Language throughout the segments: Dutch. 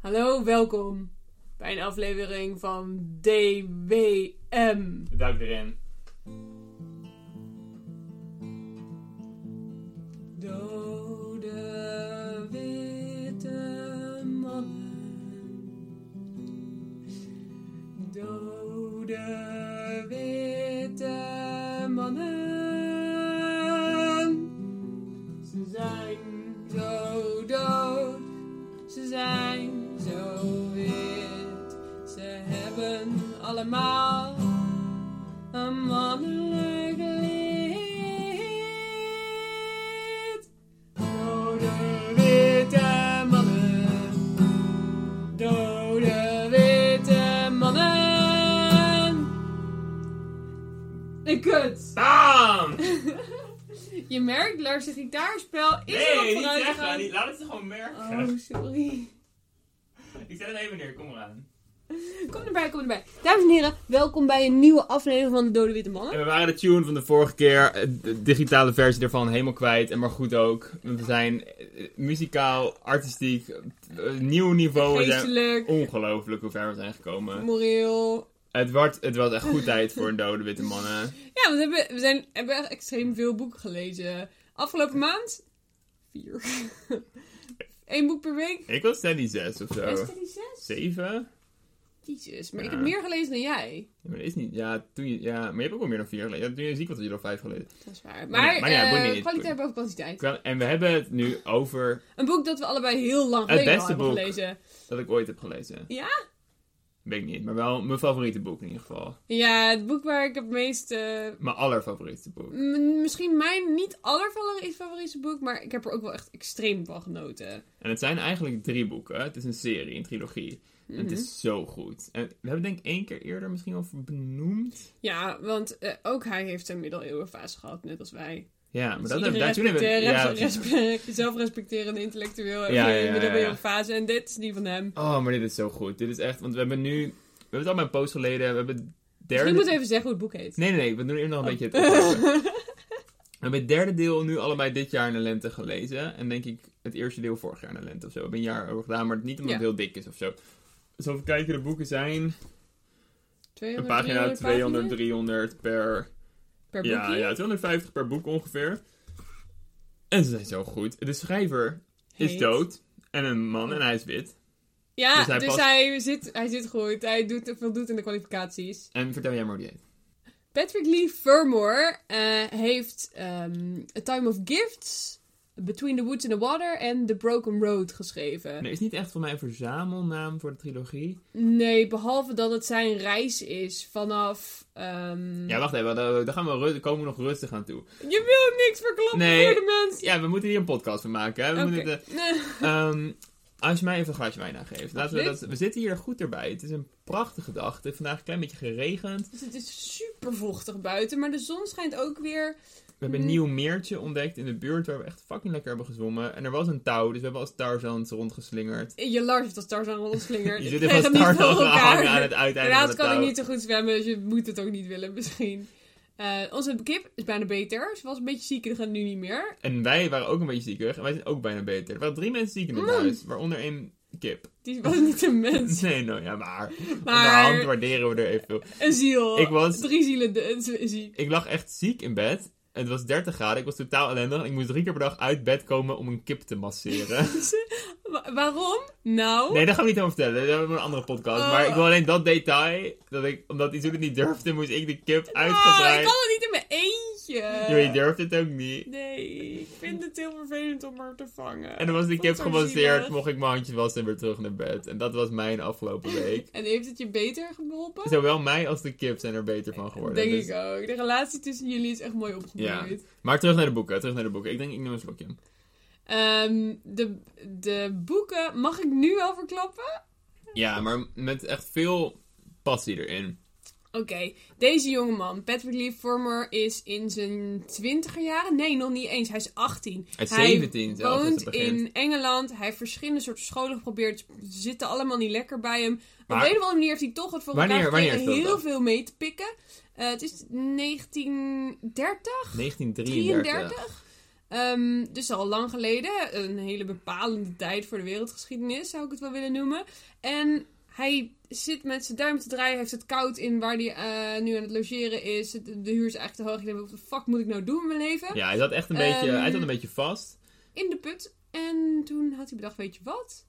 Hallo, welkom bij een aflevering van DWM. Duik erin. Dode witte mannen. Dode allemaal een mannelijk lid. Dode witte mannen. Dode witte mannen. En kut. Bam! Je merkt, Lars' gitaarspel is Nee, niet zeggen. Niet, laat het gewoon merken. Oh, sorry. Ik zet het even neer, kom eraan. Kom erbij, kom erbij. Dames en heren, welkom bij een nieuwe aflevering van de Dode Witte Mannen. En we waren de tune van de vorige keer, eh, de digitale versie ervan, helemaal kwijt. En maar goed ook. We zijn eh, muzikaal, artistiek, eh, nieuw niveau. Geestelijk, ongelooflijk hoe ver we zijn gekomen. moreel. Het, wordt, het was echt goed tijd voor een dode witte mannen. Ja, want we hebben, we zijn, hebben echt extreem veel boeken gelezen. Afgelopen maand? Vier. Eén boek per week. Ik was steady 6 of zo. die zes? 7? Jezus, maar ik heb meer gelezen dan jij. Ja, maar dat is niet. Ja, toen je, ja, maar je hebt ook wel meer dan 4 gelezen. Ja, toen je ziek was, had je er 5 gelezen. Dat is waar. Maar- Maar, maar ja, niet. kwaliteit boven kwantiteit. En we hebben het nu over Een boek dat we allebei heel lang Het geleden al beste hebben boek. gelezen. dat ik ooit heb gelezen. Ja? Weet ik niet, maar wel mijn favoriete boek in ieder geval. Ja, het boek waar ik het meest... eh, Mijn allerfavoriete boek. m- misschien mijn niet allerfavoriete boek, maar ik heb er ook wel echt extreem van genoten. En het zijn eigenlijk drie boeken. Het is een serie, een trilogie. Het Mhm. is zo goed. En we hebben denk ik één keer eerder misschien over benoemd. Ja, want eh, ook hij heeft zijn middeleeuwen fase gehad, net als wij. Ja, maar Dus dat hebben toen hebben we... Ja, respe- zelfrespecterende intellectueel heb Ja, ja, ja, een middeleeuwen ja. fase en dit is die van hem. oh, maar dit is zo goed. Dit is echt... Want we hebben nu... We hebben het al bij een post geleden. We hebben het derde... Moeten we even zeggen hoe het boek heet. Nee, nee, nee. We doen eerst nog een Oh. beetje het. We hebben het derde deel nu allebei dit jaar in de lente gelezen. En denk ik het eerste deel vorig jaar in de lente of zo. We hebben een jaar over gedaan, maar niet omdat het heel dik is of zo. Even kijken, de boeken zijn 200, een pagina 200, 300 per... per Ja, boekje. ja, 250 per boek ongeveer. En ze zijn zo goed. De schrijver is dood. En een man en hij is wit. Ja, Dus dus, hij zit, hij zit goed. Hij doet, voldoet in de kwalificaties. En vertel jij maar hoe die heet. Patrick Lee Fermor eh, heeft ehm, A Time of Gifts, Between the Woods and the Water en The Broken Road geschreven. Nee, is niet echt voor mij een verzamelnaam voor de trilogie. Nee, behalve dat het zijn reis is vanaf... ehm, Ja, wacht even. Daar, gaan we komen we nog rustig aan toe. Je wil niks verklappen Nee. voor de mensen. Ja, we moeten hier een podcast van maken. Hè? We moeten Nee. Ehm, als je mij even een glaasje wijn aangeeft. Laten we, dat, we zitten hier goed erbij. Het is een prachtige dag. Het heeft vandaag een klein beetje geregend. Dus het is super vochtig buiten, maar de zon schijnt ook weer. We hebben een Mhm. nieuw meertje ontdekt in de buurt waar we echt fucking lekker hebben gezwommen. En er was een touw, dus we hebben als Tarzans rondgeslingerd. Je Lars heeft als Tarzan rondslingerd. Je zit even als Tarzan gehangen aan het uiteinde van Inderdaad kan ik niet zo goed zwemmen, dus je moet het ook niet willen misschien. Eh, onze kip is bijna beter. Ze was een beetje ziek en gaat nu niet meer. En wij waren ook een beetje ziekig. En wij zijn ook bijna beter. Er waren drie mensen ziek in het Mm. huis, waaronder één kip. Die was niet een mens, Nee, nou ja, maar. Maar- Onderhand waarderen we er evenveel. een ziel. Ik was- Drie zielen de- ziek. Ik lag echt ziek in bed. Het was 30 graden. Ik was totaal ellendig. Ik moest drie keer per dag uit bed komen om een kip te masseren. Wa- waarom? Nou. Nee, dat gaan we niet over vertellen. Dat hebben we een andere podcast. Oh. Maar ik wil alleen dat detail. Dat ik, omdat Isoud het niet durfde, moest ik de kip Oh, ik uitgebreid. kan het niet Jullie durft het ook niet. Nee, ik vind het heel vervelend om haar te vangen. En dan was de Ik kip gemasseerd, zielig. mocht ik mijn handjes wassen en weer terug naar bed. En dat was mijn afgelopen week. En heeft het je beter geholpen? Zowel mij als de kip zijn er beter van geworden. Denk Dus- ik ook. De relatie tussen jullie is echt mooi opgebouwd. Maar terug naar de boeken, terug naar de boeken. Ik denk, ik neem een slokje. Ehm, de, de boeken, mag ik nu al verklappen? Ja, maar met echt veel passie erin. Oké, deze jongeman, Patrick Lee Former, is in zijn twintiger jaren. Nee, nog niet eens. Hij is 18. Hij is 17 zelfs als woont in Engeland. Hij heeft verschillende soorten scholen geprobeerd. Ze zitten allemaal niet lekker bij hem. Maar- Op een of andere manier heeft hij toch het voor Wanneer- elkaar wanneer gekregen heel veel mee te pikken. Eh, het is 1930? 1933. 33? Ehm, dus al lang geleden, een hele bepalende tijd voor de wereldgeschiedenis, zou ik het wel willen noemen. En hij zit met zijn duim te draaien, heeft het koud in waar hij eh, nu aan het logeren is. De, huur is echt te hoog. Ik denk, wat de fuck moet ik nou doen in mijn leven? Ja, hij zat echt een beetje, Ehm, hij zat een beetje vast. In de put. En toen had hij bedacht, weet je wat?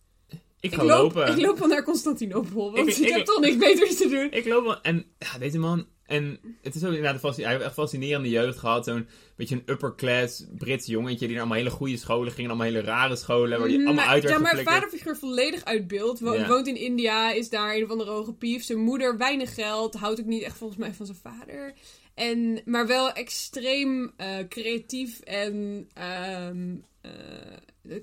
Ik ga ik loop, lopen. Ik loop wel naar Constantinopel, want Ik- ik, ik- heb toch niks beters te doen. Ik loop wel. En ja, deze man. En het is ook inderdaad Hij heeft echt fascinerende jeugd gehad. Zo'n beetje een upper class Brits jongetje. Die naar allemaal hele goede scholen ging. en Allemaal hele rare scholen. Waar die allemaal Maar- uit werd ja, maar vaderfiguur volledig uit beeld. Wo- Ja. Woont in India, is daar een of andere hoge pief. Zijn moeder weinig geld, houdt ook niet echt volgens mij van zijn vader. En, maar wel extreem eh, creatief en ehm, eh,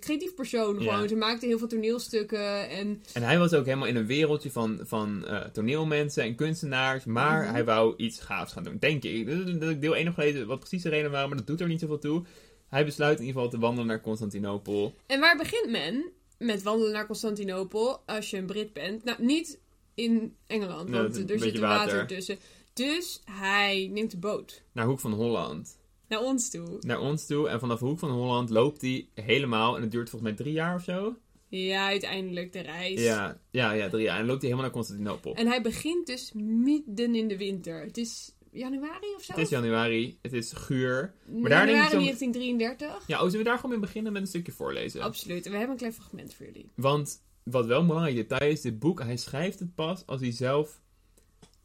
creatief persoon. Ja. Gewoon. Ze maakte heel veel toneelstukken en En hij was ook helemaal in een wereldje van, van eh, toneelmensen en kunstenaars. Maar Mhm. hij wou iets gaafs gaan doen. Denk ik. Dat ik deel 1 nog gelezen wat precies de reden waren. Maar dat doet er niet zoveel toe. Hij besluit in ieder geval te wandelen naar Constantinopel. En waar begint men met wandelen naar Constantinopel als je een Brit bent? Nou, niet in Engeland, want er zit water. water. tussen. Dus hij neemt de boot Naar Hoek van Holland. naar ons toe. Naar ons toe. En vanaf Hoek van Holland loopt hij helemaal. En het duurt volgens mij drie jaar of zo. Ja, uiteindelijk de reis. Ja, ja, ja, drie jaar. En dan loopt hij helemaal naar Constantinopel. En hij begint dus midden in de winter. Het is januari of zo? Het is januari, het is guur. maar daar januari zo- 1933. Ja, oh, zullen we daar gewoon mee beginnen met een stukje voorlezen? Absoluut. En we hebben een klein fragment voor jullie. Want wat wel een belangrijk detail is, dit boek, hij schrijft het pas als hij zelf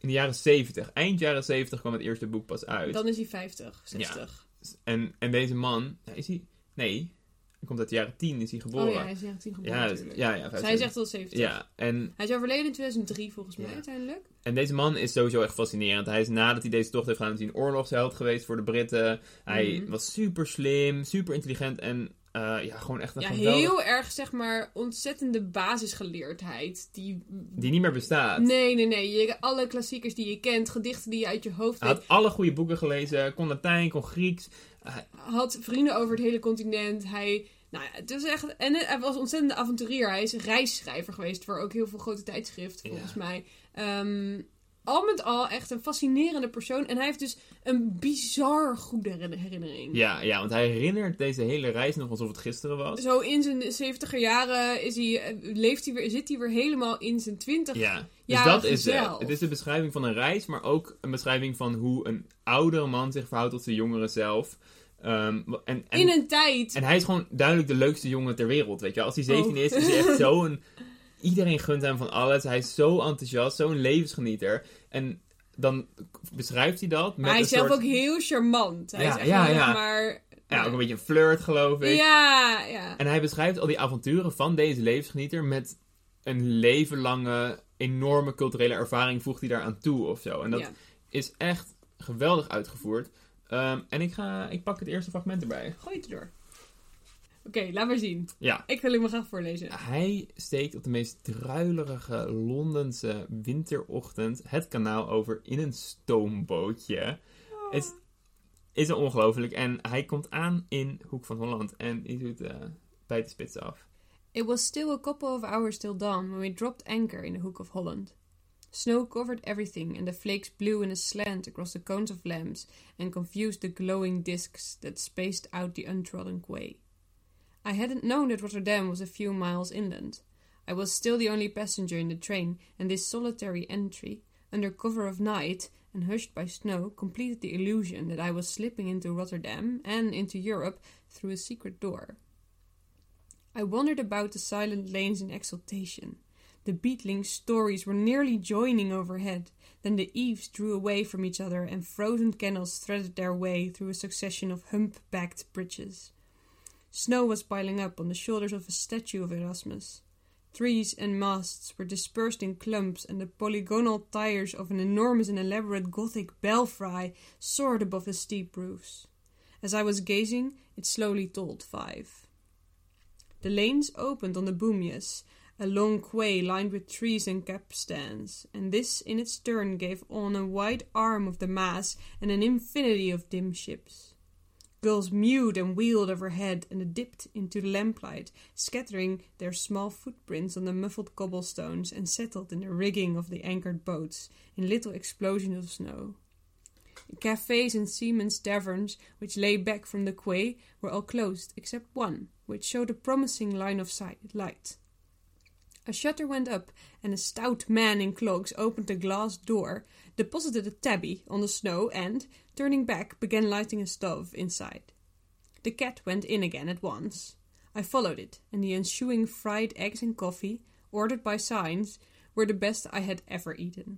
in de jaren 70, eind jaren 70 kwam het eerste boek pas uit. Dan is hij 50, 60. En, en deze man, ja, is hij, nee, hij komt uit de jaren 10, is hij geboren. Oh ja, hij is 19 geboren ja, natuurlijk. ja, ja, Dus hij is 25. echt al 70. Ja, en, Hij is overleden in 2003 volgens mij uiteindelijk. en deze man is sowieso echt fascinerend. Hij is nadat hij deze tocht heeft gedaan, is hij een oorlogsheld geweest voor de Britten. Hij Mhm. was super slim, super intelligent en eh, ja, gewoon echt een Ja, geweldig... heel erg zeg maar ontzettende basisgeleerdheid. Die... Die niet meer bestaat. Nee, nee, nee. Je, alle klassiekers die je kent, gedichten die je uit je hoofd Hij weet. had alle goede boeken gelezen, kon Latijn, kon Grieks. had vrienden over het hele continent. Hij, nou ja, het was echt. En hij was een ontzettende avonturier. Hij is reisschrijver geweest voor ook heel veel grote tijdschriften, Ja. volgens mij. Ehm, al met al echt een fascinerende persoon. En hij heeft dus een bizar goede herinner- herinnering. Ja, ja, want hij herinnert deze hele reis nog alsof het gisteren was. Zo in zijn 70er jaren is hij, eh, leeft hij weer, zit hij weer helemaal in zijn 20 Ja, dus dat is het. zelf. Het is de beschrijving van een reis, maar ook een beschrijving van hoe een oudere man zich verhoudt tot zijn jongere zelf. Ehm, en, en, in een tijd. en hij is gewoon duidelijk de leukste jongen ter wereld, weet je. Als hij 17 Oh. is, is hij echt zo'n... Iedereen gunt hem van alles. Hij is zo enthousiast, zo'n levensgenieter. En dan beschrijft hij dat met maar hij is zelf soort... ook heel charmant. Hij Ja, is echt ja, ja. maar. Ja, ook een beetje een flirt, geloof ik. Ja, ja. En hij beschrijft al die avonturen van deze levensgenieter met een leven lange, enorme culturele ervaring voegt hij daaraan toe of zo. En dat is echt geweldig uitgevoerd. Ehm, en ik, ga, ik pak het eerste fragment erbij. Gooi het erdoor. Oké, laat maar zien. Ja. Ik wil hem graag voorlezen. Hij steekt op de meest druilerige Londense winterochtend het kanaal over in een stoombootje. Het is ongelooflijk. En hij komt aan in Hoek van Holland. En hij doet eh bij de spits af. It was still a couple of hours till dawn when we dropped anchor in the Hook of Holland. Snow covered everything, and the flakes blew in a slant across the cones of lamps and confused the glowing discs that spaced out the untrodden quay. I hadn't known that Rotterdam was a few miles inland. I was still the only passenger in the train, and this solitary entry, under cover of night and hushed by snow, completed the illusion that I was slipping into Rotterdam and into Europe through a secret door. I wandered about the silent lanes in exultation. The beetling stories were nearly joining overhead. Then the eaves drew away from each other, and frozen canals threaded their way through a succession of hump-backed bridges. Snow was piling up on the shoulders of a statue of Erasmus. Trees and masts were dispersed in clumps, and the polygonal tires of an enormous and elaborate Gothic belfry soared above the steep roofs. As I was gazing, it slowly tolled five. The lanes opened on the Boomyas, a long quay lined with trees and capstans, and this in its turn gave on a wide arm of the Maas and an infinity of dim ships. Gulls mewed and wheeled overhead and dipped into the lamplight, scattering their small footprints on the muffled cobblestones and settled in the rigging of the anchored boats in little explosions of snow. The cafes and seamen's taverns, which lay back from the quay, were all closed, except one, which showed a promising line of sight, light. A shutter went up, and a stout man in clogs opened a glass door, deposited a tabby on the snow, and, turning back, began lighting a stove inside. The cat went in again at once. I followed it, and the ensuing fried eggs and coffee, ordered by signs, were the best I had ever eaten.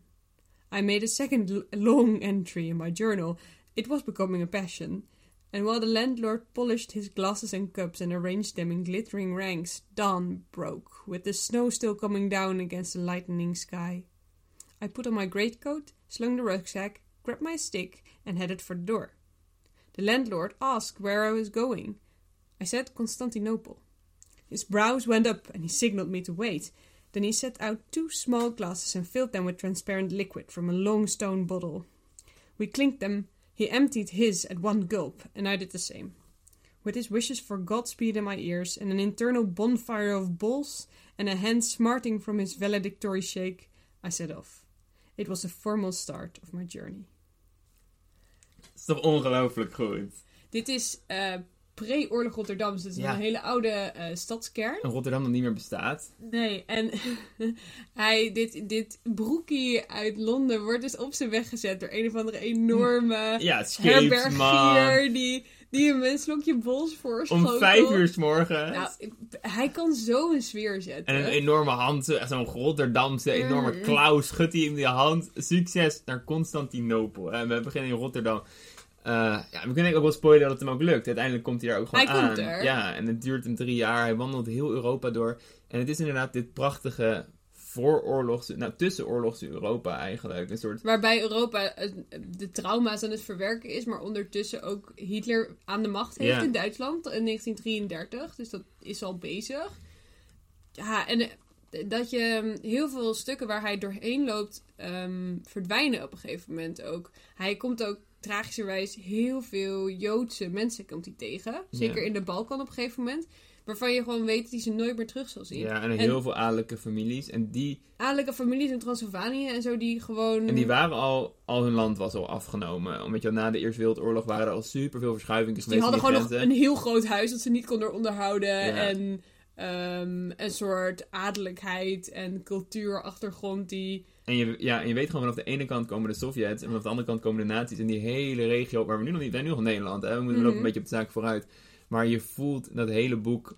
I made a second l- long entry in my journal. It was becoming a passion. And while the landlord polished his glasses and cups and arranged them in glittering ranks, dawn broke, with the snow still coming down against the lightening sky. I put on my greatcoat, slung the rucksack, grabbed my stick, and headed for the door. The landlord asked where I was going. I said Constantinople. His brows went up and he signaled me to wait. Then he set out two small glasses and filled them with transparent liquid from a long stone bottle. We clinked them. He emptied his at one gulp, and I did the same. With his wishes for Godspeed in my ears, and an internal bonfire of balls, and a hand smarting from his valedictory shake, I set off. It was the formal start of my journey. Dat is toch ongelooflijk goed. Dit is eh, pre-oorlog Rotterdam, dus het is Ja. een hele oude eh, stadskern. En Rotterdam nog niet meer bestaat. Nee, en hij, dit, dit broekie uit Londen wordt dus op zijn weg gezet door een of andere enorme Ja, herbergier die, die een menslokje bols voorschotelt. Om vijf uur s morgens. Nou, hij kan zo een sfeer zetten. En een enorme hand, zo'n Rotterdamse enorme Mm. klauw schudt hij in die hand. Succes naar Constantinopel. En we beginnen in Rotterdam. Eh, ja, we kunnen ook wel spoilen dat het hem ook lukt. Uiteindelijk komt hij daar ook gewoon Hij aan. komt er. Ja, en het duurt hem drie jaar. Hij wandelt heel Europa door. En het is inderdaad dit prachtige vooroorlogse, nou tussenoorlogse Europa eigenlijk. Een soort Waarbij Europa eh, de trauma's aan het verwerken is, maar ondertussen ook Hitler aan de macht heeft in Duitsland in 1933. Dus dat is al bezig. Ja, en eh, dat je mm, heel veel stukken waar hij doorheen loopt ehm, verdwijnen op een gegeven moment ook. Hij komt ook tragischerwijs heel veel Joodse mensen komt hij tegen. Zeker in de Balkan op een gegeven moment. Waarvan je gewoon weet dat hij ze nooit meer terug zal zien. Ja, en En- heel veel adellijke families. En die, Adellijke families in Transylvanië en zo die gewoon... en die waren al, al hun land was al afgenomen. Omdat je na de Eerste Wereldoorlog waren er al super veel verschuivingen Die geweest. hadden gewoon nog een heel groot huis dat ze niet konden onderhouden. Ja. En ehm, een soort adellijkheid en cultuurachtergrond die... En je, ja, en je weet gewoon vanaf de ene kant komen de Sovjets en vanaf de andere kant komen de nazi's. En die hele regio, waar we nu nog niet, we zijn nu nog in Nederland, hè? we moeten Mhm. lopen een beetje op de zaak vooruit. Maar je voelt dat hele boek,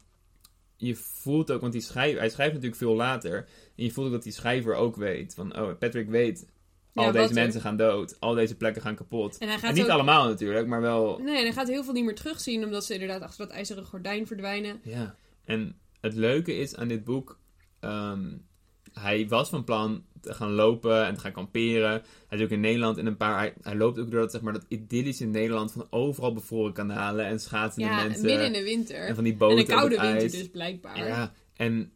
je voelt ook, want die schrijver, hij schrijft natuurlijk veel later. En je voelt ook dat die schrijver ook weet van, oh, Patrick weet, al Ja, deze er- mensen gaan dood, al deze plekken gaan kapot. En hij En gaat niet ook... allemaal natuurlijk, maar wel, Nee, en hij gaat heel veel niet meer terugzien, omdat ze inderdaad achter dat ijzeren gordijn verdwijnen. ja. En het leuke is aan dit boek, ehm, hij was van plan te gaan lopen en te gaan kamperen. Hij is ook in Nederland in een paar. Hij, hij loopt ook door dat, zeg maar, dat idyllische Nederland van overal bevroren kanalen en schaatsende Ja, mensen. midden in de winter. En van die En boten een op koude winter dus, blijkbaar. Ja, en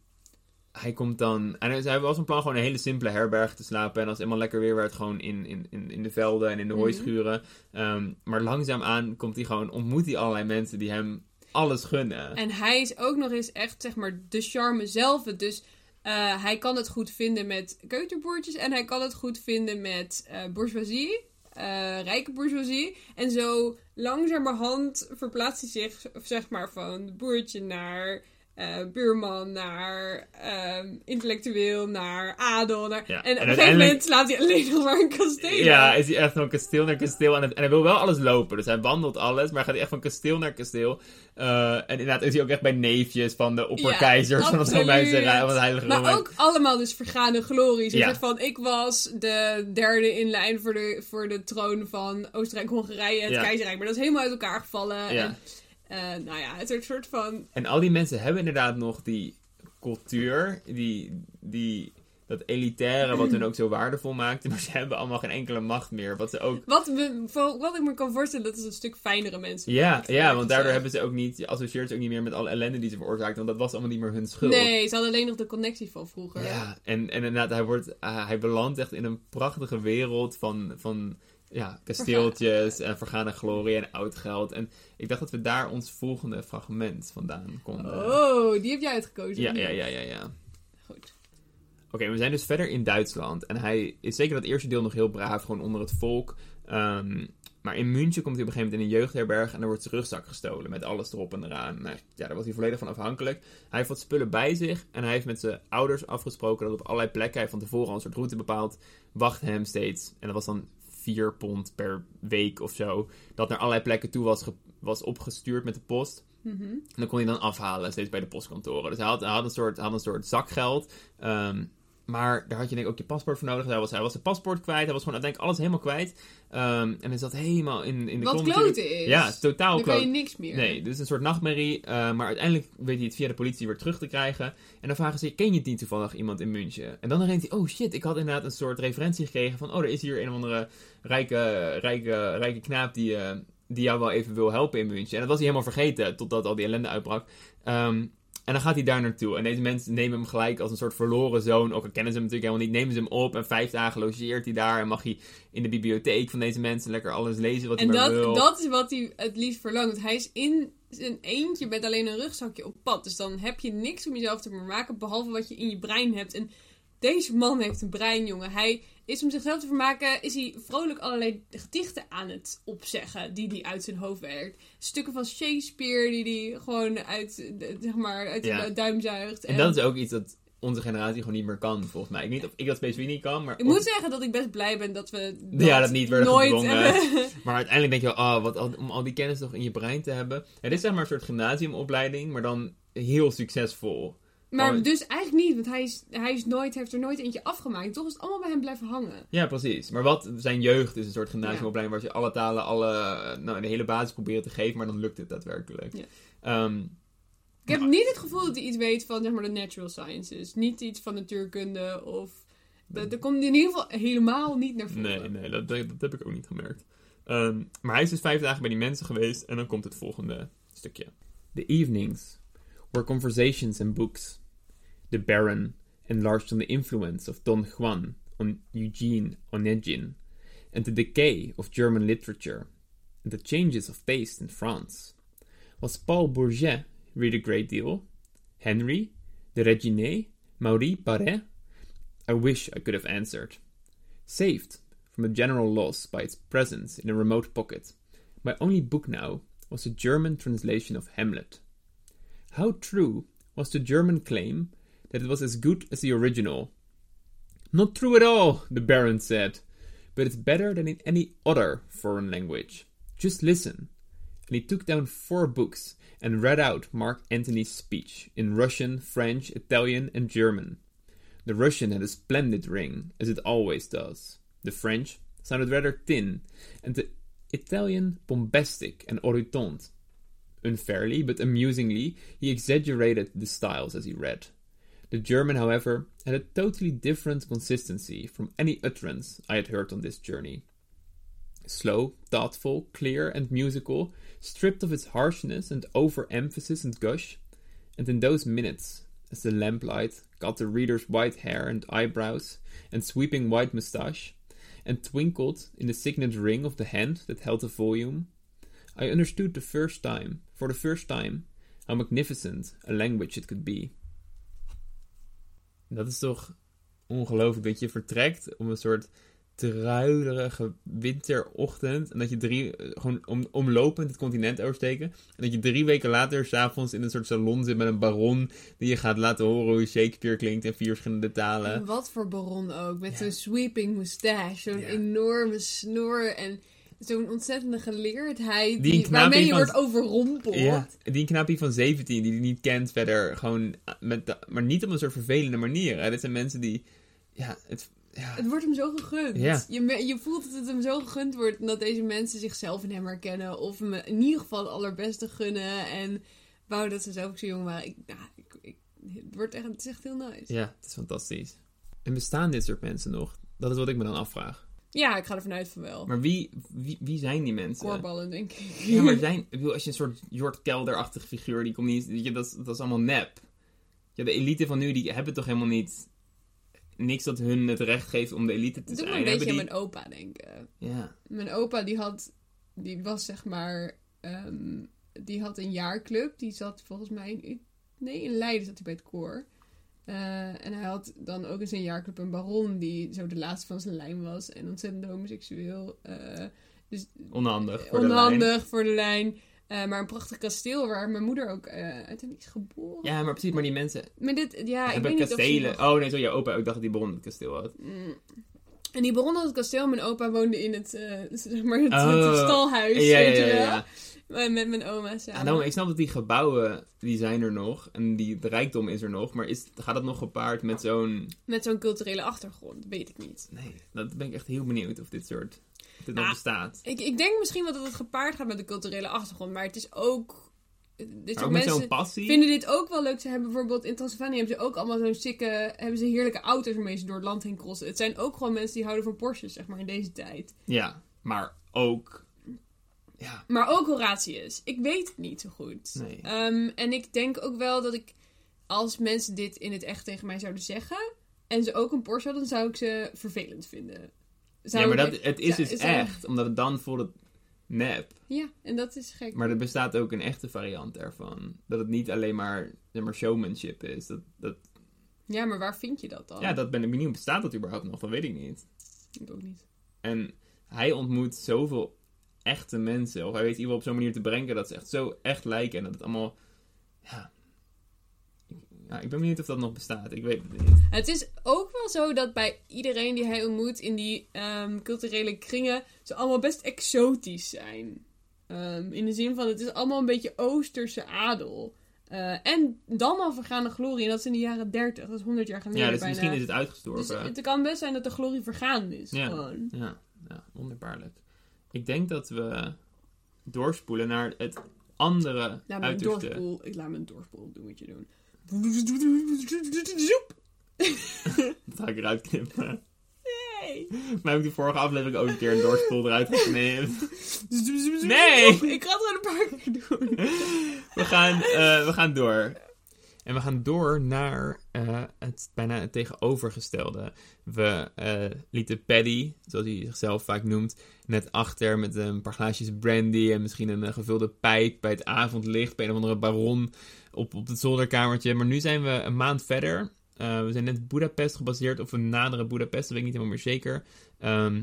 hij komt dan. En hij- was van plan gewoon een hele simpele herberg te slapen. En als het helemaal lekker weer werd, gewoon in, in, in, in de velden en in de Mhm. hooischuren. Ehm, maar langzaamaan komt hij gewoon, ontmoet hij allerlei mensen die hem alles gunnen. En hij is ook nog eens echt, zeg maar, de charme zelf. Dus eh, hij kan het goed vinden met keuterboertjes. En hij kan het goed vinden met eh, bourgeoisie. eh, rijke bourgeoisie. En zo langzamerhand verplaatst hij zich, zeg maar, van boertje naar eh, buurman, naar ehm, intellectueel, naar adel. Naar... Ja, En, en op een gegeven moment slaat hij alleen nog maar een kasteel. Ja, is hij echt van kasteel naar kasteel. En, hij wil wel alles lopen. Dus hij wandelt alles. Maar gaat hij echt van kasteel naar kasteel. Eh, en inderdaad is hij ook echt bij neefjes van de opperkeizers. van het. Romeinse Rijk. Van Heilige Maar Romein. ook allemaal dus vergane glories. Ja. Ja. van, ik was de derde in lijn voor de, voor de troon van Oostenrijk-Hongarije, het Ja. keizerrijk. Maar dat is helemaal uit elkaar gevallen. Ja. En, eh, nou ja, het is een soort van... En al die mensen hebben inderdaad nog die cultuur. Die, die, dat elitaire wat hun ook zo waardevol maakte. Maar ze hebben allemaal geen enkele macht meer. Wat ze ook... Wat, we, wat ik me kan voorstellen, dat is een stuk fijnere mensen. Ja, ja, want daardoor hebben ze ook niet... Je associeert ze ook niet meer met alle ellende die ze veroorzaakten. Want dat was allemaal niet meer hun schuld. Nee, ze hadden alleen nog de connectie van vroeger. Ja, en, en inderdaad, hij, wordt, ah, hij belandt echt in een prachtige wereld van, van ja, kasteeltjes en vergane glorie en oud geld. En ik dacht dat we daar ons volgende fragment vandaan konden. Oh, die heb jij uitgekozen. ja, ja, ja, ja, ja. Goed. Oké, we zijn dus verder in Duitsland. En hij is zeker dat eerste deel nog heel braaf, gewoon onder het volk. Ehm, maar in München komt hij op een gegeven moment in een jeugdherberg en dan wordt zijn rugzak gestolen met alles erop en eraan. Nou, ja, daar was hij volledig van afhankelijk. Hij heeft wat spullen bij zich en hij heeft met zijn ouders afgesproken dat op allerlei plekken, hij van tevoren al een soort route bepaald, wacht hem steeds. En dat was dan 4 pond per week of zo, dat naar allerlei plekken toe was, was opgestuurd met de post. Mhm. En dan kon hij dan afhalen, steeds bij de postkantoren. Dus hij had, hij had, een, soort, had een soort zakgeld. ehm, maar daar had je denk ik ook je paspoort voor nodig. Hij was, hij was zijn paspoort kwijt. Hij was gewoon uiteindelijk alles helemaal kwijt. Ehm, en hij zat helemaal in, in de Wat kloten is. Ja, totaal Dan kan je niks meer. Nee, dus een soort nachtmerrie. eh, maar uiteindelijk weet hij het via de politie weer terug te krijgen. En dan vragen ze, ken je niet toevallig iemand in München? En dan denkt hij, oh shit, ik had inderdaad een soort referentie gekregen van... Oh, er is hier een of andere rijke, rijke, rijke knaap die, eh, die jou wel even wil helpen in München. En dat was hij helemaal vergeten, totdat al die ellende uitbrak. Ehm, en dan gaat hij daar naartoe. En deze mensen nemen hem gelijk als een soort verloren zoon. Ook al kennen ze hem natuurlijk helemaal niet. Nemen ze hem op. En vijf dagen logeert hij daar. En mag hij in de bibliotheek van deze mensen lekker alles lezen wat En hij maar wil. dat, dat is wat hij het liefst verlangt. Hij is in zijn eentje met alleen een rugzakje op pad. Dus dan heb je niks om jezelf te vermaken. Behalve wat je in je brein hebt. En deze man heeft een brein, jongen. Hij is om zichzelf te vermaken. Is hij vrolijk allerlei gedichten aan het opzeggen. Die hij uit zijn hoofd werkt. Stukken van Shakespeare. Die hij gewoon uit, zeg maar, uit Ja. de duim zuigt. En dat is ook iets dat onze generatie gewoon niet meer kan, volgens mij. Ik weet niet of ik dat specifiek niet kan, maar... Ik moet zeggen dat ik best blij ben dat we dat, Ja, dat niet werden nooit. Maar uiteindelijk denk je, oh, wat, om al die kennis toch in je brein te hebben. Het is zeg maar een soort gymnasiumopleiding, maar dan heel succesvol. Maar Oh. dus eigenlijk niet, want hij, is, hij is nooit, heeft er nooit eentje afgemaakt. Toch is het allemaal bij hem blijven hangen. Ja, precies. Maar wat zijn jeugd is een soort gymnasiumopleiding waar je alle talen, alle, nou, de hele basis proberen te geven, maar dan lukt het daadwerkelijk. Ja. Ehm, Ik heb niet het gevoel dat hij iets weet van zeg maar, de natural sciences. Niet iets van natuurkunde of... Dat, dat komt in ieder geval helemaal niet naar voren. nee, nee, dat, dat, dat heb ik ook niet gemerkt. Ehm, maar hij is dus vijf dagen bij die mensen geweest en dan komt het volgende stukje. The evenings were conversations and books. The Baron enlarged on the influence of Don Juan on Eugene Onegin and the decay of German literature and the changes of taste in France. Was Paul Bourget read a great deal? Henry? De Regine? Maurice Barret? I wish I could have answered. Saved from a general loss by its presence in a remote pocket, my only book now was a German translation of Hamlet. How true was the German claim that it was as good as the original? Not true at all, the Baron said, but it's better than in any other foreign language. Just listen. And he took down four books and read out Mark Antony's speech in Russian, French, Italian, and German. The Russian had a splendid ring, as it always does. The French sounded rather thin, and the Italian bombastic and orotund. Unfairly, but amusingly, he exaggerated the styles as he read. The German, however, had a totally different consistency from any utterance I had heard on this journey. Slow, thoughtful, clear, and musical, stripped of its harshness and overemphasis and gush, and in those minutes, as the lamplight got the reader's white hair and eyebrows and sweeping white moustache, and twinkled in the signet ring of the hand that held the volume, I understood the first time, for the first time, how magnificent a language it could be. Dat is toch ongelooflijk dat je vertrekt om een soort druilerige winterochtend. En dat je drie, eh, gewoon om, omlopend het continent oversteken. En dat je drie weken later s'avonds in een soort salon zit met een baron. Die je gaat laten horen hoe Shakespeare klinkt in vier verschillende talen. En wat voor baron ook. Met Ja. zo'n sweeping moustache. Zo'n Ja. enorme snor. En zo'n ontzettende geleerdheid. Die waarmee je van- wordt overrompeld. Ja, die knaapje van 17 die hij niet kent verder. Gewoon met de- maar niet op een soort vervelende manier. Hè. Dit zijn mensen die... Ja, het... Ja, Het wordt hem zo gegund. Ja. Je, je voelt dat het hem zo gegund wordt. En dat deze mensen zichzelf in hem herkennen. Of hem in ieder geval het allerbeste gunnen. En wou dat ze zelf ook zo jong waren. Ik, nou, ik, ik- het, wordt echt, het is echt heel nice. ja, het is fantastisch. En bestaan dit soort mensen nog? Dat is wat ik me dan afvraag. Ja, ik ga ervan uit van wel. Maar wie, wie, wie zijn die mensen? Koorballen, denk ik. Ja, maar zijn, ik bedoel, als je een soort Jort Kelder-achtige figuur, die komt niet, je, dat, is- dat is allemaal nep. Ja, de elite van nu, die hebben toch helemaal niet, niks dat hun het recht geeft om de elite te Het doet me zijn. een beetje aan Hebben mijn opa denken. die... Ja, Mijn opa die had, die was zeg maar, ehm, die had een jaarclub. Die zat volgens mij in, nee, in Leiden zat hij bij het koor. Eh, en hij had dan ook in zijn jaarclub een baron die zo de laatste van zijn lijn was. En ontzettend homoseksueel. eh, dus Onhandig voor de lijn. voor de lijn. Eh, maar een prachtig kasteel waar mijn moeder ook uiteindelijk is geboren. Ja, maar precies, maar die mensen Maar dit, ja, ik hebben weet niet of kastelen. ze nog- Oh nee, zo je opa. Ik dacht dat die bron het kasteel had. Mm. En die baron had het kasteel. Mijn opa woonde in het, zeg maar het, Oh. het stalhuis. Ja, ja, ja. Met mijn oma Ja, samen. daarom, ik snap dat die gebouwen, die zijn er nog. En die, de rijkdom is er nog. Maar is, gaat dat nog gepaard met zo'n... Met zo'n culturele achtergrond, weet ik niet. Nee, dat ben ik echt heel benieuwd of dit soort... Of dit nog Ah, bestaat. Ik, ik denk misschien wel dat het gepaard gaat met de culturele achtergrond. Maar het is ook... Dit soort ook met zo'n mensen passie. vinden dit ook wel leuk. Ze hebben bijvoorbeeld in Transylvanië hebben ze ook allemaal zo'n sikke... Hebben ze heerlijke auto's waarmee ze door het land heen crossen. Het zijn ook gewoon mensen die houden van Porsches, zeg maar, in deze tijd. Ja, maar ook... Ja, Maar ook Horatius. Ik weet het niet zo goed. Nee. Ehm, en ik denk ook wel dat ik, als mensen dit in het echt tegen mij zouden zeggen, en ze ook een Porsche hadden, dan zou ik ze vervelend vinden. Zou ja maar dat, het is dus zou- echt. Omdat het dan voelt het nep. Ja, en dat is gek. Maar er bestaat ook een echte variant ervan. Dat het niet alleen maar, zeg maar showmanship is. Dat, dat, Ja, maar waar vind je dat dan? ja, dat ben ik benieuwd. Bestaat dat überhaupt nog? Dat weet ik niet. Ik ook niet. En hij ontmoet zoveel echte mensen. Of hij weet iemand op zo'n manier te brengen dat ze echt zo echt lijken. En dat het allemaal... Ja. ja, ik ben benieuwd of dat nog bestaat. Ik weet het niet. Het is ook wel zo dat bij iedereen die hij ontmoet in die ehm, culturele kringen, ze allemaal best exotisch zijn. Ehm, in de zin van, het is allemaal een beetje Oosterse adel. Eh, en dan al vergaande glorie, en dat is in de jaren 30, dat is 100 jaar geleden Ja, dus bijna. misschien is het Dus uitgestorven. het kan best zijn dat de glorie vergaan is. Ja. Gewoon. Ja, ja, wonderbaarlijk. Ik denk dat we doorspoelen naar het andere mijn uiterste. doorspoel. Ik laat mijn doorspoel doen wat je doen. Dat ga ik eruit knippen. Nee. Maar heb ik de vorige aflevering ook een keer een doorspoel eruit geknipt. Nee. Ik ga het een paar keer doen. We gaan, eh, we gaan door. En we gaan door naar eh, het bijna het tegenovergestelde. We eh, lieten Paddy, zoals hij zichzelf vaak noemt, net achter met een paar glaasjes brandy en misschien een eh, gevulde pijp bij het avondlicht bij een of andere baron op, op het zolderkamertje. Maar nu zijn we een maand verder. We zijn net Budapest gebaseerd, of we naderen Budapest, dat weet ik niet helemaal meer zeker. Ehm,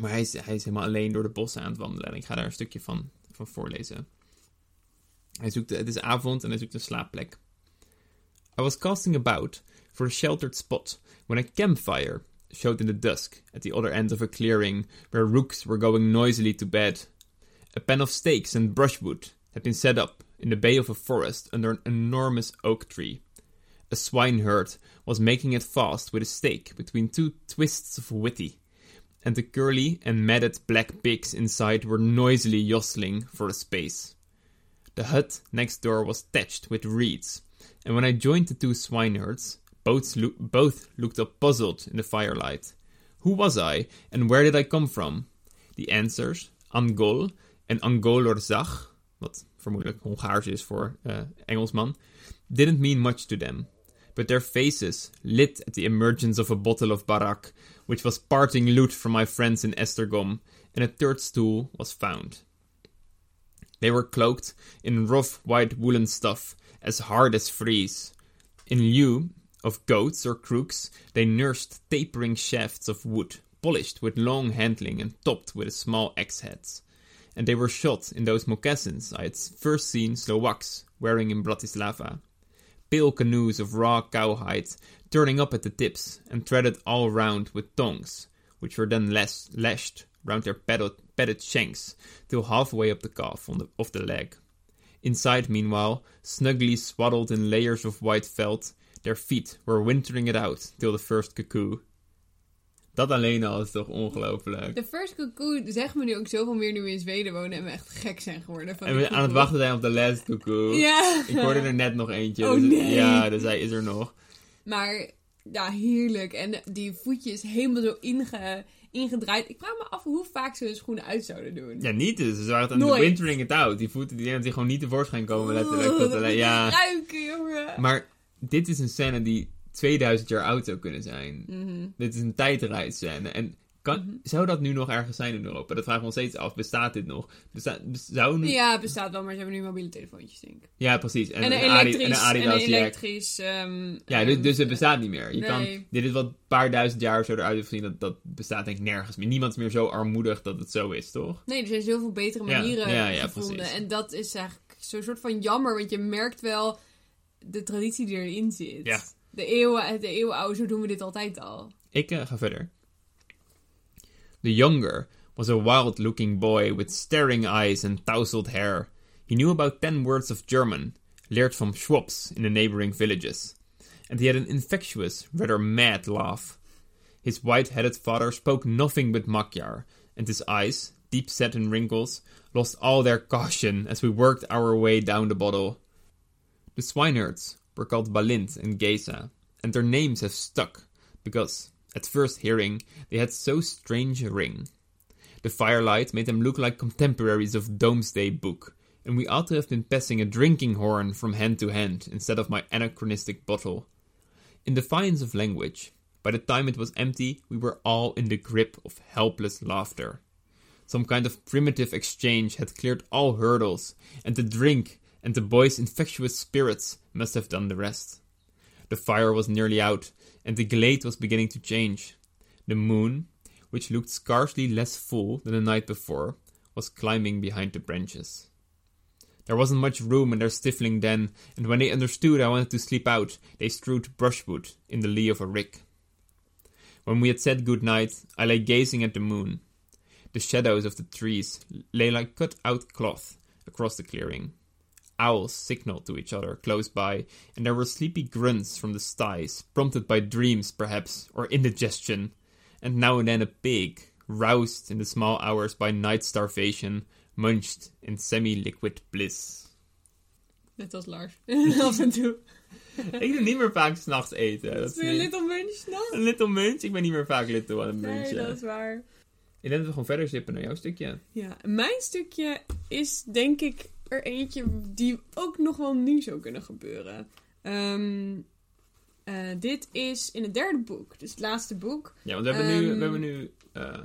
maar hij is, hij is helemaal alleen door de bossen aan het wandelen. En ik ga daar een stukje van, van voorlezen. Hij zoekt, het is avond en hij zoekt een slaapplek. I was casting about for a sheltered spot when a campfire showed in the dusk at the other end of a clearing where rooks were going noisily to bed. A pen of stakes and brushwood had been set up in the bay of a forest under an enormous oak tree. A swineherd was making it fast with a stake between two twists of withy, and the curly and matted black pigs inside were noisily jostling for a space. The hut next door was thatched with reeds, and when I joined the two swineherds, both, loo- both looked up puzzled in the firelight. Who was I, and where did I come from? The answers, Angol en Angolorzag, wat vermoedelijk Hongaars is voor eh, Engelsman, didn't mean much to them. But their faces lit at the emergence of a bottle of barak, which was parting loot from my friends in Estergom, and a third stool was found. They were cloaked in rough white woolen stuff, as hard as frieze. In lieu of goats or crooks, they nursed tapering shafts of wood, polished with long handling and topped with small axe heads. And they were shot in those moccasins I had first seen Slovaks wearing in Bratislava. Pale canoes of raw cowhide, turning up at the tips and threaded all round with tongs, which were then las- lashed round their padded, shanks till halfway up the calf the, of the leg. Inside, meanwhile, snugly swaddled in layers of white felt, their feet were wintering it out till the first cuckoo. Dat alleen al is toch ongelooflijk. De First Cuckoo zegt me nu ook zoveel meer nu we in Zweden wonen en we echt gek zijn geworden. Van En we aan het wachten zijn op de last cuckoo. Ja. Ik hoorde er net nog eentje. Oh, dus- nee. Ja, dus hij is er nog. Maar ja, heerlijk. En die voetjes helemaal zo inge, ingedraaid. Ik vraag me af hoe vaak ze hun schoenen uit zouden doen. Ja, niet dus. Ze waren aan Nooit. wintering it out. Die voeten die, die gewoon niet tevoorschijn komen, letterlijk. Oh, dat alleen, ja. ruiken, jongen. Maar dit is een scène die 2000 jaar oud zou kunnen zijn. Mhm. Dit is een tijdreisscène. En Kan, Mhm. Zou dat nu nog ergens zijn in Europa? Dat vragen we ons steeds af. Bestaat dit nog? Besta, bes- zou nu... Ja, het bestaat wel, maar ze hebben nu mobiele telefoontjes, denk ik. Ja, precies. En, En, een elektrisch, en een en Adidas een Jack. elektrisch... ehm, Ja, ehm, dus, dus het bestaat niet meer. Je nee. kan, dit is wat een paar duizend jaar zo eruit heeft gezien. Dat, dat bestaat denk ik nergens meer. Niemand is meer zo armoedig dat het zo is, toch? Nee, er zijn zoveel betere manieren ja, ja, gevonden. precies. En dat is eigenlijk zo'n soort van jammer, want je merkt wel de traditie die erin zit. Ja. De eeuwen, de eeuwenoude, zo doen we dit altijd al. Ik eh, ga verder. The younger was a wild looking boy with staring eyes and tousled hair. He knew about ten words of German, learned from Schwabs in the neighboring villages. And he had an infectious, rather mad laugh. His white headed father spoke nothing but Magyar, and his eyes, deep set in wrinkles, lost all their caution as we worked our way down the bottle. The swineherds were called Balint and Geza, and their names have stuck because, at first hearing, they had so strange a ring. The firelight made them look like contemporaries of Domesday Book, and we ought to have been passing a drinking horn from hand to hand instead of my anachronistic bottle. In defiance of language, by the time it was empty, we were all in the grip of helpless laughter. Some kind of primitive exchange had cleared all hurdles, and the drink and the boy's infectious spirits must have done the rest. The fire was nearly out, and the glade was beginning to change. The moon, which looked scarcely less full than the night before, was climbing behind the branches. There wasn't much room in their stifling den, and when they understood I wanted to sleep out, they strewed brushwood in the lee of a rick. When we had said good night, I lay gazing at the moon. The shadows of the trees lay like cut out cloth across the clearing. Owls signaled to each other close by, and there were sleepy grunts from the sties, prompted by dreams, perhaps, or indigestion, and now and then a pig, roused in the small hours by night starvation, munched in semi liquid bliss. Net als Lars. Af en toe. Ik doe niet meer vaak s'nachts eten. Dat is niet- Little Munch nog. Een little munch? Ik ben niet meer vaak little aan het Nee, dat is waar. Ik denk dat we gewoon verder zippen naar jouw stukje. Ja, mijn stukje is denk ik er eentje die ook nog wel nu zou kunnen gebeuren. Ehm, eh, dit is in het derde boek, dus het laatste boek. Ja, want we hebben nu, Ehm. we hebben nu eh,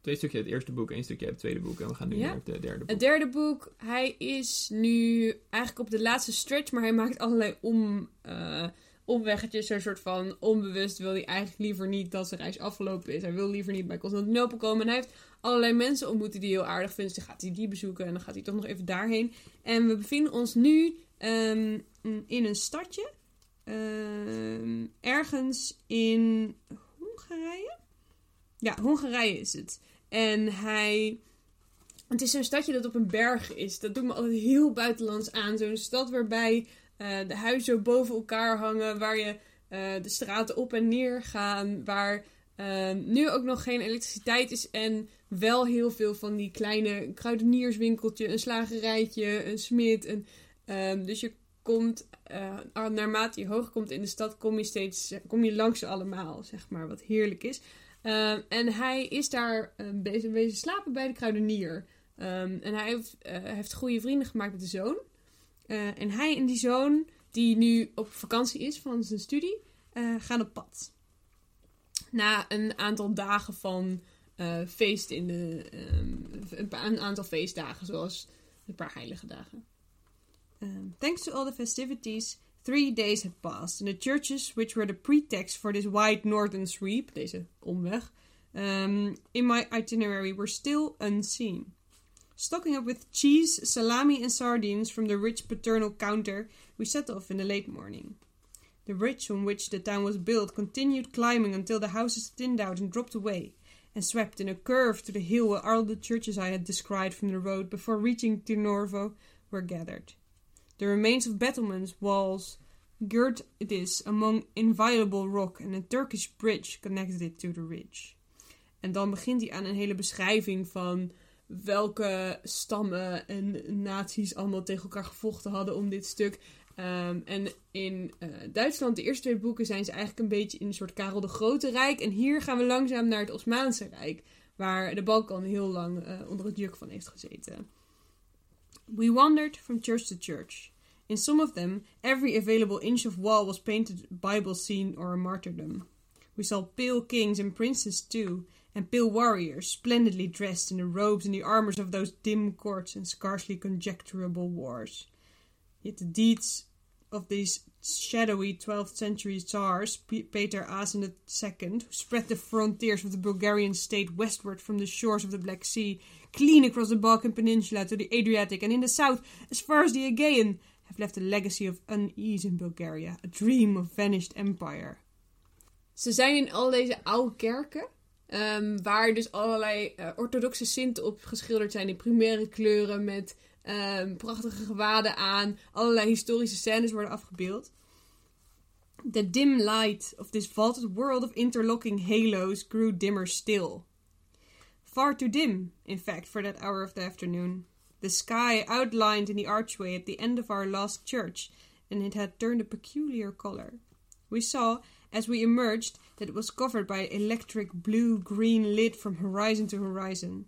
twee stukjes het eerste boek, één stukje het tweede boek. En we gaan nu Ja. naar het eh, derde boek. Het derde boek, hij is nu eigenlijk op de laatste stretch, maar hij maakt allerlei om, omweggetjes. Een soort van onbewust wil hij eigenlijk liever niet dat zijn reis afgelopen is. Hij wil liever niet bij Constantinopel komen. En hij heeft allerlei mensen ontmoet die heel aardig vindt. Dus dan gaat hij die bezoeken en dan gaat hij toch nog even daarheen. En we bevinden ons nu ehm, in een stadje. ehm, ergens in Hongarije? Ja, Hongarije is het. En hij... Het is zo'n stadje dat op een berg is. Dat doet me altijd heel buitenlands aan. Zo'n stad waarbij de huizen boven elkaar hangen. Waar je eh, de straten op en neer gaan. Waar eh, nu ook nog geen elektriciteit is. En wel heel veel van die kleine kruidenierswinkeltje. Een slagerijtje, een smid. Een, ehm, dus je komt, eh, naarmate je hoger komt in de stad, kom je steeds kom je langs ze allemaal. Zeg maar, wat heerlijk is. Ehm, en hij is daar eh, bezig, bezig slapen bij de kruidenier. Ehm, en hij heeft, eh, heeft goede vrienden gemaakt met de zoon. Eh, en hij en die zoon, die nu op vakantie is van zijn studie, eh, gaan op pad. Na een aantal dagen van eh, feest in de. ehm, een, een aantal feestdagen, zoals een paar heilige dagen. Um, thanks to all the festivities, three days had passed, and the churches, which were the pretext for this wide northern sweep, deze omweg, um, in my itinerary were still unseen. Stocking up with cheese, salami, and sardines from the rich paternal counter, we set off in the late morning. The ridge on which the town was built continued climbing until the houses thinned out and dropped away, and swept in a curve to the hill where all the churches I had descried from the road before reaching Tinorvo were gathered. The remains of battlements, walls, girt this among inviolable rock, and a Turkish bridge connected it to the ridge. En dan begint hij aan een hele beschrijving van welke stammen en naties allemaal tegen elkaar gevochten hadden om dit stuk. Ehm, en in eh, Duitsland, de eerste twee boeken, zijn ze eigenlijk een beetje in een soort Karel de Grote Rijk. En hier gaan we langzaam naar het Osmaanse Rijk, waar de Balkan heel lang eh, onder het juk van heeft gezeten. We wandered from church to church. In some of them, every available inch of wall was painted Bible scene or a martyrdom. We saw pale kings and princes too, and pale warriors, splendidly dressed in the robes and the armors of those dim courts and scarcely conjecturable wars. Yet the deeds of these shadowy 12th century Tsars, Peter Asen II, who spread the frontiers of the Bulgarian state westward from the shores of the Black Sea, clean across the Balkan Peninsula to the Adriatic, and in the south as far as the Aegean, have left a legacy of unease in Bulgaria, a dream of vanished empire. Ze zijn in al deze oude kerken, ehm, waar dus allerlei eh, orthodoxe sinten op geschilderd zijn in primaire kleuren met ehm, prachtige gewaden aan, allerlei historische scènes worden afgebeeld. The dim light of this vaulted world of interlocking halos grew dimmer still. Far too dim, in fact, for that hour of the afternoon. The sky outlined in the archway at the end of our last church, and it had turned a peculiar color. We saw, as we emerged, that it was covered by electric blue green lit from horizon to horizon.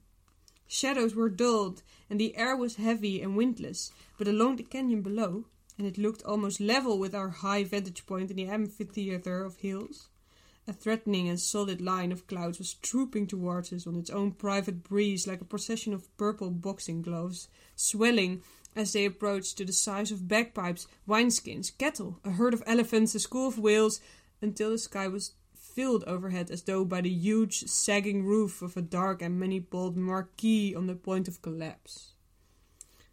Shadows were dulled, and the air was heavy and windless, but along the canyon below, and it looked almost level with our high vantage point in the amphitheater of hills, a threatening and solid line of clouds was trooping towards us on its own private breeze like a procession of purple boxing gloves, swelling as they approached to the size of bagpipes, wineskins, cattle, a herd of elephants, a school of whales, until the sky was filled overhead as though by the huge sagging roof of a dark and many-pole marquee on the point of collapse.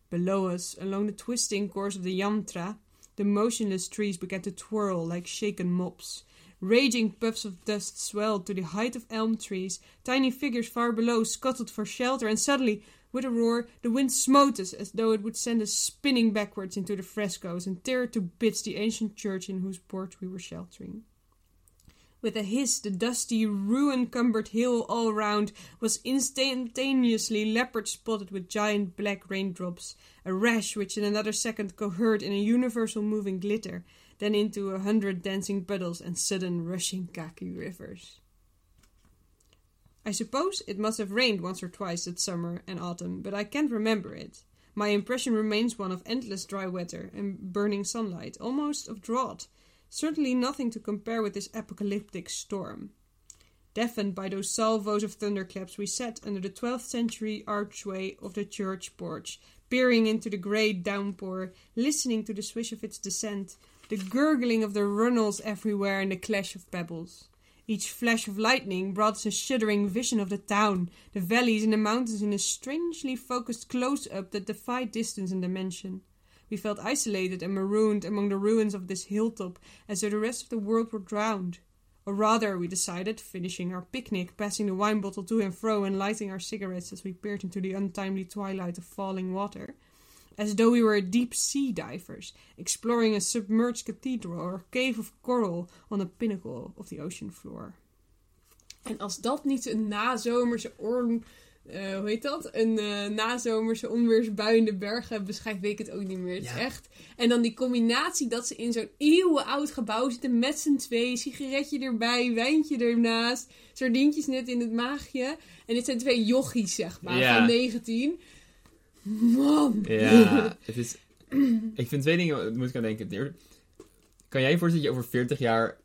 Below us, along the twisting course of the Yantra, the motionless trees began to twirl like shaken mops. Raging puffs of dust swelled to the height of elm trees. Tiny figures far below scuttled for shelter, and suddenly, with a roar, the wind smote us as though it would send us spinning backwards into the frescoes and tear to bits the ancient church in whose porch we were sheltering. With a hiss, the dusty, ruin-cumbered hill all round was instantaneously leopard-spotted with giant black raindrops, a rash which in another second cohered in a universal moving glitter, then into a hundred dancing puddles and sudden rushing khaki rivers. I suppose it must have rained once or twice that summer and autumn, but I can't remember it. My impression remains one of endless dry weather and burning sunlight, almost of drought. Certainly nothing to compare with this apocalyptic storm. Deafened by those salvos of thunderclaps, we sat under the 12th century archway of the church porch, peering into the grey downpour, listening to the swish of its descent, the gurgling of the runnels everywhere, and the clash of pebbles. Each flash of lightning brought us a shuddering vision of the town, the valleys and the mountains in a strangely focused close up that defied distance and dimension. We felt isolated and marooned among the ruins of this hilltop, as though the rest of the world were drowned. Or rather, we decided, finishing our picnic, passing the wine bottle to and fro, and lighting our cigarettes as we peered into the untimely twilight of falling water, as though we were deep sea divers, exploring a submerged cathedral or cave of coral on the pinnacle of the ocean floor. En als dat niet een nazomerse oorlog uh, hoe heet dat? Een uh, nazomerse onweersbui in de bergen beschrijft, weet ik het ook niet meer. Het Ja. is echt. En dan die combinatie dat ze in zo'n eeuwenoud gebouw zitten met z'n twee, sigaretje erbij, wijntje ernaast, sardientjes net in het maagje. En dit zijn twee jochies, zeg maar, Ja. van 19. Man. Ja, het is... Ik vind twee dingen, moet ik aan denken. Kan jij je voorstellen dat je over 40 jaar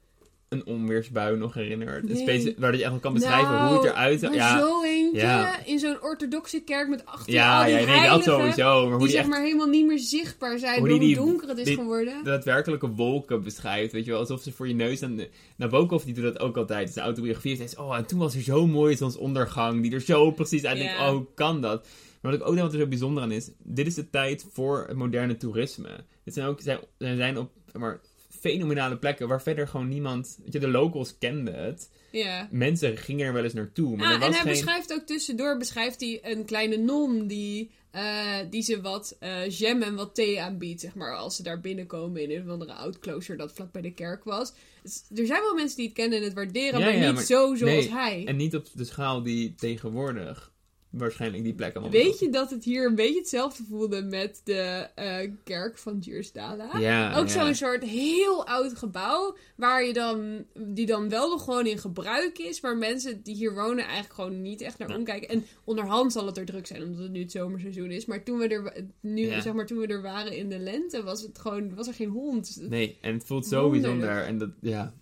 een onweersbui nog herinnert? Een Nee. waar je echt wel kan beschrijven Nou, hoe het eruit zag. Maar Ja, zo eentje Ja. in zo'n orthodoxe kerk met achter al ja, die ja nee, dat sowieso. Maar hoe die die zeg echt maar helemaal niet meer zichtbaar zijn hoe die hoe donker het is geworden. de daadwerkelijke wolken beschrijft. Weet je wel, alsof ze voor je neus... En Nabokov die doet dat ook altijd. Dus de autobiografie is oh, en toen was er zo'n mooie zonsondergang. Die er zo precies uit. Ja. denk, oh, hoe kan dat? Maar wat ik ook denk wat er zo bijzonder aan is... Dit is de tijd voor het moderne toerisme. Dit zijn ook... Zijn, er zijn op... Maar, fenomenale plekken waar verder gewoon niemand... Weet je, de locals kenden het. Ja. Mensen gingen er wel eens naartoe. Maar Ah, er en hij geen... beschrijft ook tussendoor beschrijft hij een kleine non die, eh, die ze wat eh, jam en wat thee aanbiedt, zeg maar, als ze daar binnenkomen in een of andere oud klooster dat vlak bij de kerk was. Dus er zijn wel mensen die het kennen en het waarderen, Ja, maar ja, niet maar- zo zoals nee, hij. En niet op de schaal die tegenwoordig waarschijnlijk die plek allemaal Weet je dat het hier een beetje hetzelfde voelde met de eh, kerk van Djursdala? Ja, Ook ja. zo'n soort heel oud gebouw, waar je dan, die dan wel nog gewoon in gebruik is, waar mensen die hier wonen eigenlijk gewoon niet echt naar Ja. omkijken. En onderhand zal het er druk zijn, omdat het nu het zomerseizoen is. Maar toen we er, nu, Ja. zeg maar, toen we er waren in de lente, was het gewoon, was er geen hond. Nee, en het voelt zo bijzonder. En dat, ja.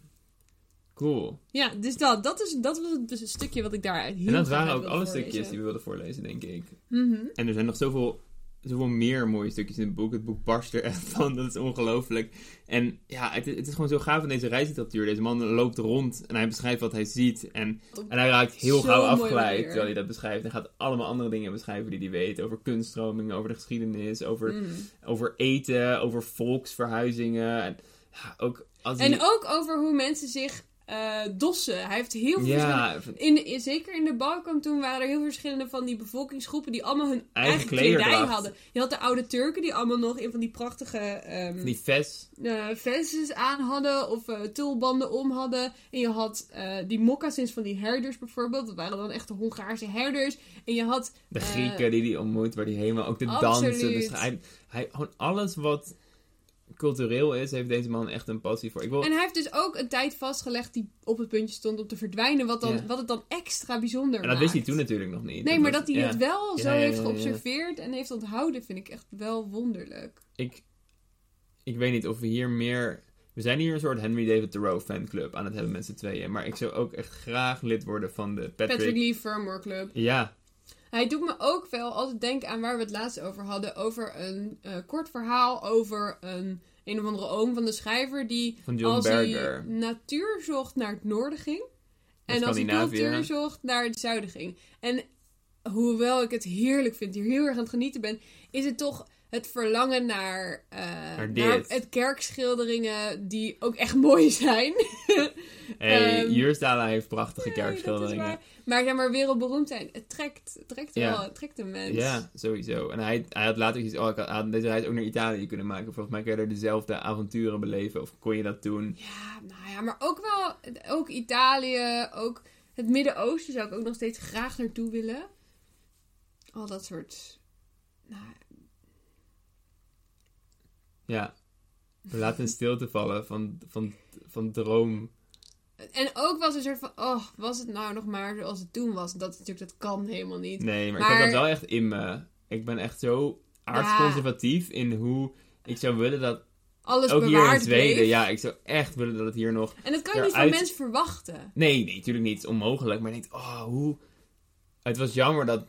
Cool. Ja, dus dat, dat, is, dat was het stukje wat ik daar heel en dat waren ook alle voorlezen. stukjes die we wilden voorlezen, denk ik. Mhm. En er zijn nog zoveel, zoveel meer mooie stukjes in het boek. Het boek barst er echt van, dat is ongelooflijk. En ja, het, het is gewoon zo gaaf van deze reisliteratuur. Deze man loopt rond en hij beschrijft wat hij ziet. En, en hij raakt heel gauw afgeleid terwijl hij dat beschrijft. Hij gaat allemaal andere dingen beschrijven die hij weet. Over kunststromingen, over de geschiedenis, over, Mm. over eten, over volksverhuizingen. En ja, ook als. En ook over hoe mensen zich eh, dossen. Hij heeft heel veel ja. In, in- zeker in de Balkan toen waren er heel verschillende van die bevolkingsgroepen die allemaal hun Eigen kledij hadden. Je had de oude Turken die allemaal nog in van die prachtige ehm die ves. eh, vestes aan hadden of eh, tulbanden om hadden. En je had die moccasins van die herders bijvoorbeeld. Dat waren dan echt de Hongaarse herders. En je had... De Grieken die hij ontmoet, waar hij helemaal ook de absoluut. dansen. Dus hij, hij, gewoon alles wat cultureel is, heeft deze man echt een passie voor. Ik wil, En hij heeft dus ook een tijd vastgelegd die op het puntje stond om te verdwijnen. Wat, dan, Ja. wat het dan extra bijzonder en dat wist hij toen natuurlijk nog niet. Nee, maar was- dat hij ja. het wel Ja, zo heeft geobserveerd en heeft onthouden, vind ik echt wel wonderlijk. Ik, ik weet niet of we hier meer... We zijn hier een soort Henry David Thoreau fanclub aan het hebben met z'n tweeën. Maar ik zou ook echt graag lid worden van de Patrick... Patrick, Lee Firmware Club. Ja, Hij doet me ook wel altijd denken aan waar we het laatst over hadden. Over een eh, kort verhaal over een, een of andere oom van de schrijver. Die als Berger. hij natuur zocht naar het noorden ging. En als hij cultuur zocht naar het zuiden ging. En hoewel ik het heerlijk vind, hier heel erg aan het genieten ben, is het toch het verlangen naar, eh, Naar naar het kerkschilderingen die ook echt mooi zijn. Hey, Juursdala heeft prachtige kerkschilderingen. Maar zeg maar wereldberoemd zijn, het trekt, het trekt wel, het trekt een mens. Ja, sowieso. En hij, hij had later iets, oh, ik had, had deze reis ook naar Italië kunnen maken. Volgens mij kun je er dezelfde avonturen beleven. Of kon je dat doen? Ja, nou ja, maar ook wel, ook Italië, ook het Midden-Oosten zou ik ook nog steeds graag naartoe willen. Al dat soort, nou, Ja. We laten een stilte vallen van, van, van droom. En ook was een soort van, oh, was het nou nog maar zoals het toen was? Dat natuurlijk, dat kan helemaal niet. Nee, maar, ik heb dat wel echt in me. Ik ben echt zo aardsconservatief in hoe ik zou willen dat... Alles ook hier in Zweden, bleef. ja, ik zou echt willen dat het hier nog... En dat kan je niet van mensen verwachten. Nee, nee, natuurlijk niet. Het is onmogelijk. Maar je denkt, oh, hoe... Het was jammer dat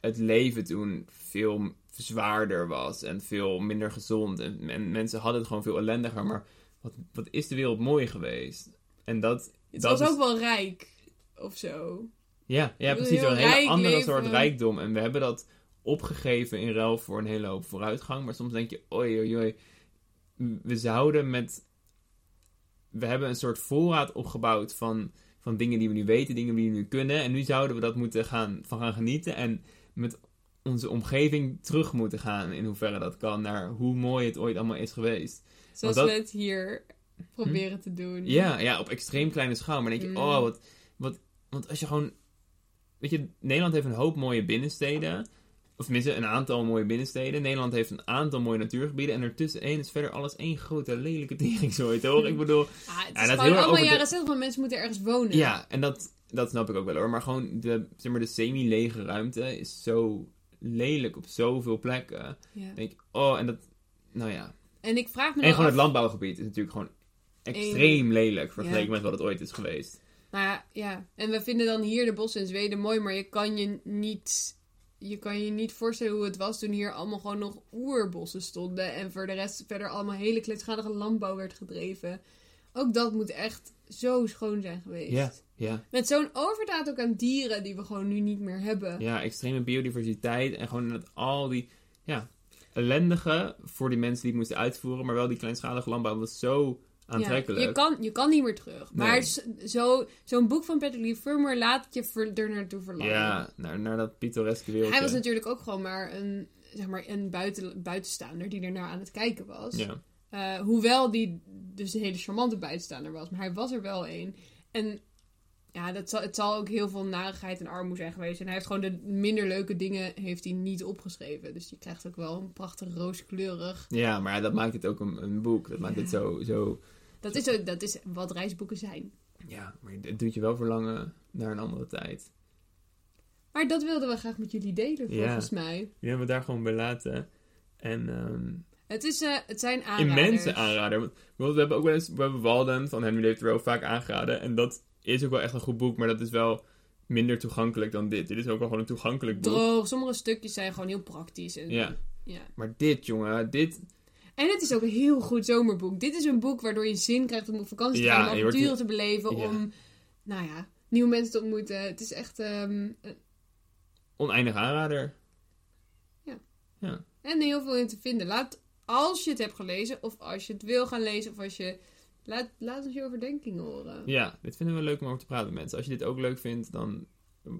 het leven toen veel zwaarder was en veel minder gezond. En, en mensen hadden het gewoon veel ellendiger. Maar wat, wat is de wereld mooi geweest? En dat... Het dat was is- ook wel rijk, of zo. Ja, ja precies. Een hele andere leven. soort rijkdom. En we hebben dat opgegeven in ruil voor een hele hoop vooruitgang. Maar soms denk je, oei, oei, oei. We zouden met... We hebben een soort voorraad opgebouwd van, van dingen die we nu weten, dingen die we nu kunnen. En nu zouden we dat moeten gaan, van gaan genieten. En met onze omgeving terug moeten gaan, in hoeverre dat kan, naar hoe mooi het ooit allemaal is geweest. Zoals dat- we het hier proberen te doen. Ja, ja, op extreem kleine schaal. Maar dan denk je, Mm. oh, wat, wat... Want als je gewoon... Weet je, Nederland heeft een hoop mooie binnensteden. Of tenminste, een aantal mooie binnensteden. Nederland heeft een aantal mooie natuurgebieden. En ertussenin is verder alles één grote lelijke teringzooi, toch? Ik bedoel... Ah, het Ja, dat heel allemaal jaren 60, maar mensen moeten ergens wonen. Ja, en dat, dat snap ik ook wel hoor. Maar gewoon de, zeg maar, de semi-lege ruimte is zo lelijk op zoveel plekken. Ja. Denk ik, oh, en dat... Nou ja. En ik vraag me En gewoon af- het landbouwgebied is natuurlijk gewoon extreem lelijk vergeleken Ja. met wat het ooit is geweest. Nou ja, ja, en we vinden dan hier de bossen in Zweden mooi, maar je kan je niet... Je kan je niet voorstellen hoe het was toen hier allemaal gewoon nog oerbossen stonden. En voor de rest verder allemaal hele kleinschalige landbouw werd gedreven. Ook dat moet echt zo schoon zijn geweest. Ja, ja. Met zo'n overdaad ook aan dieren die we gewoon nu niet meer hebben. Ja, extreme biodiversiteit en gewoon net al die, ja, ellendige voor die mensen die het moesten uitvoeren, maar wel die kleinschalige landbouw was zo aantrekkelijk. Ja, je, kan, je kan niet meer terug. Nee. Maar zo, zo'n boek van Patrick Lee Firmware laat je ver, er naartoe verlangen. Ja, naar, naar dat pittoreske wereldje. Hij was natuurlijk ook gewoon maar een, zeg maar, een buiten, buitenstaander die ernaar aan het kijken was. Ja. Eh, hoewel die dus een hele charmante buitenstaander was. Maar hij was er wel een. En ja, dat zal, het zal ook heel veel narigheid en armoede zijn geweest. En hij heeft gewoon de minder leuke dingen heeft hij niet opgeschreven. Dus je krijgt ook wel een prachtig rooskleurig. ja, maar ja, dat maakt het ook een, een boek. Dat maakt Ja. het zo, zo, Dat is, ook, dat is wat reisboeken zijn. ja, maar het doet je wel verlangen naar een andere tijd. Maar dat wilden we graag met jullie delen, Ja. volgens mij. Die hebben we daar gewoon bij laten. En ehm, Het, is, eh, het zijn aanraders. immense aanrader. Want we hebben ook wel eens, we hebben Walden van Henry David Thoreau vaak aangeraden. En dat is ook wel echt een goed boek, maar dat is wel minder toegankelijk dan dit. Dit is ook wel gewoon een toegankelijk boek. Droog. Sommige stukjes zijn gewoon heel praktisch. En, Ja. ja. Maar dit, jongen, dit... En het is ook een heel goed zomerboek. Dit is een boek waardoor je zin krijgt om op vakantie te Ja, gaan, om je wordt- avonturen te beleven, Ja. om, nou ja, nieuwe mensen te ontmoeten. Het is echt, ehm, Oneindig aanrader. en heel veel in te vinden. Laat, als je het hebt gelezen, of als je het wil gaan lezen, of als je, laat, laat ons je overdenkingen horen. Ja, dit vinden we leuk om over te praten met mensen. Als je dit ook leuk vindt, dan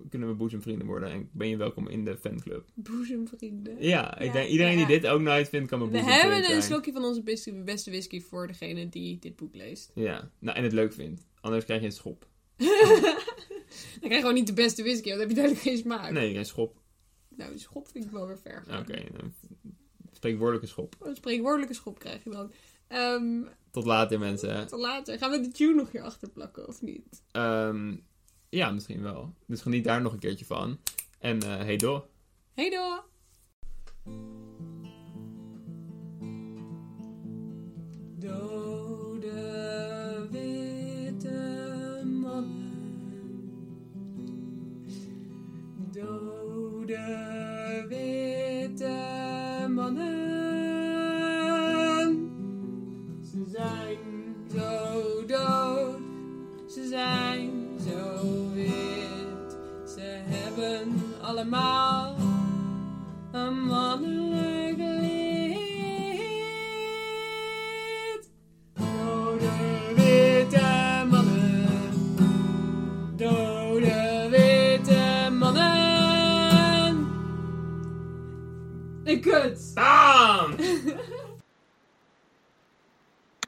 kunnen we boezemvrienden worden. En ben je welkom in de fanclub. Boezemvrienden. Ja, ik Ja, denk iedereen die dit ook nice vindt, kan mijn We boezemvriend hebben een zijn. slokje van onze beste, beste whisky voor degene die dit boek leest. Ja, nou, en het leuk vindt. Anders krijg je een schop. Dan krijg je gewoon niet de beste whisky, want dan heb je duidelijk geen smaak. Nee, geen schop. Nou, een schop vind ik wel weer ver. Oké, spreekwoordelijke schop. Een spreekwoordelijke schop krijg je dan. Ehm, Tot later, mensen. hè. tot later. Gaan we de tune nog hier achter plakken, of niet? Ehm, ja, misschien wel. Dus geniet daar nog een keertje van. En eh hey do. Hey doei! Dode witte mannen. Dode witte mannen. Ze zijn zo dood. Ze zijn zo wit. Ze hebben allemaal een mannelijk lid. Dode witte mannen. Dode witte mannen. Ik. Bam!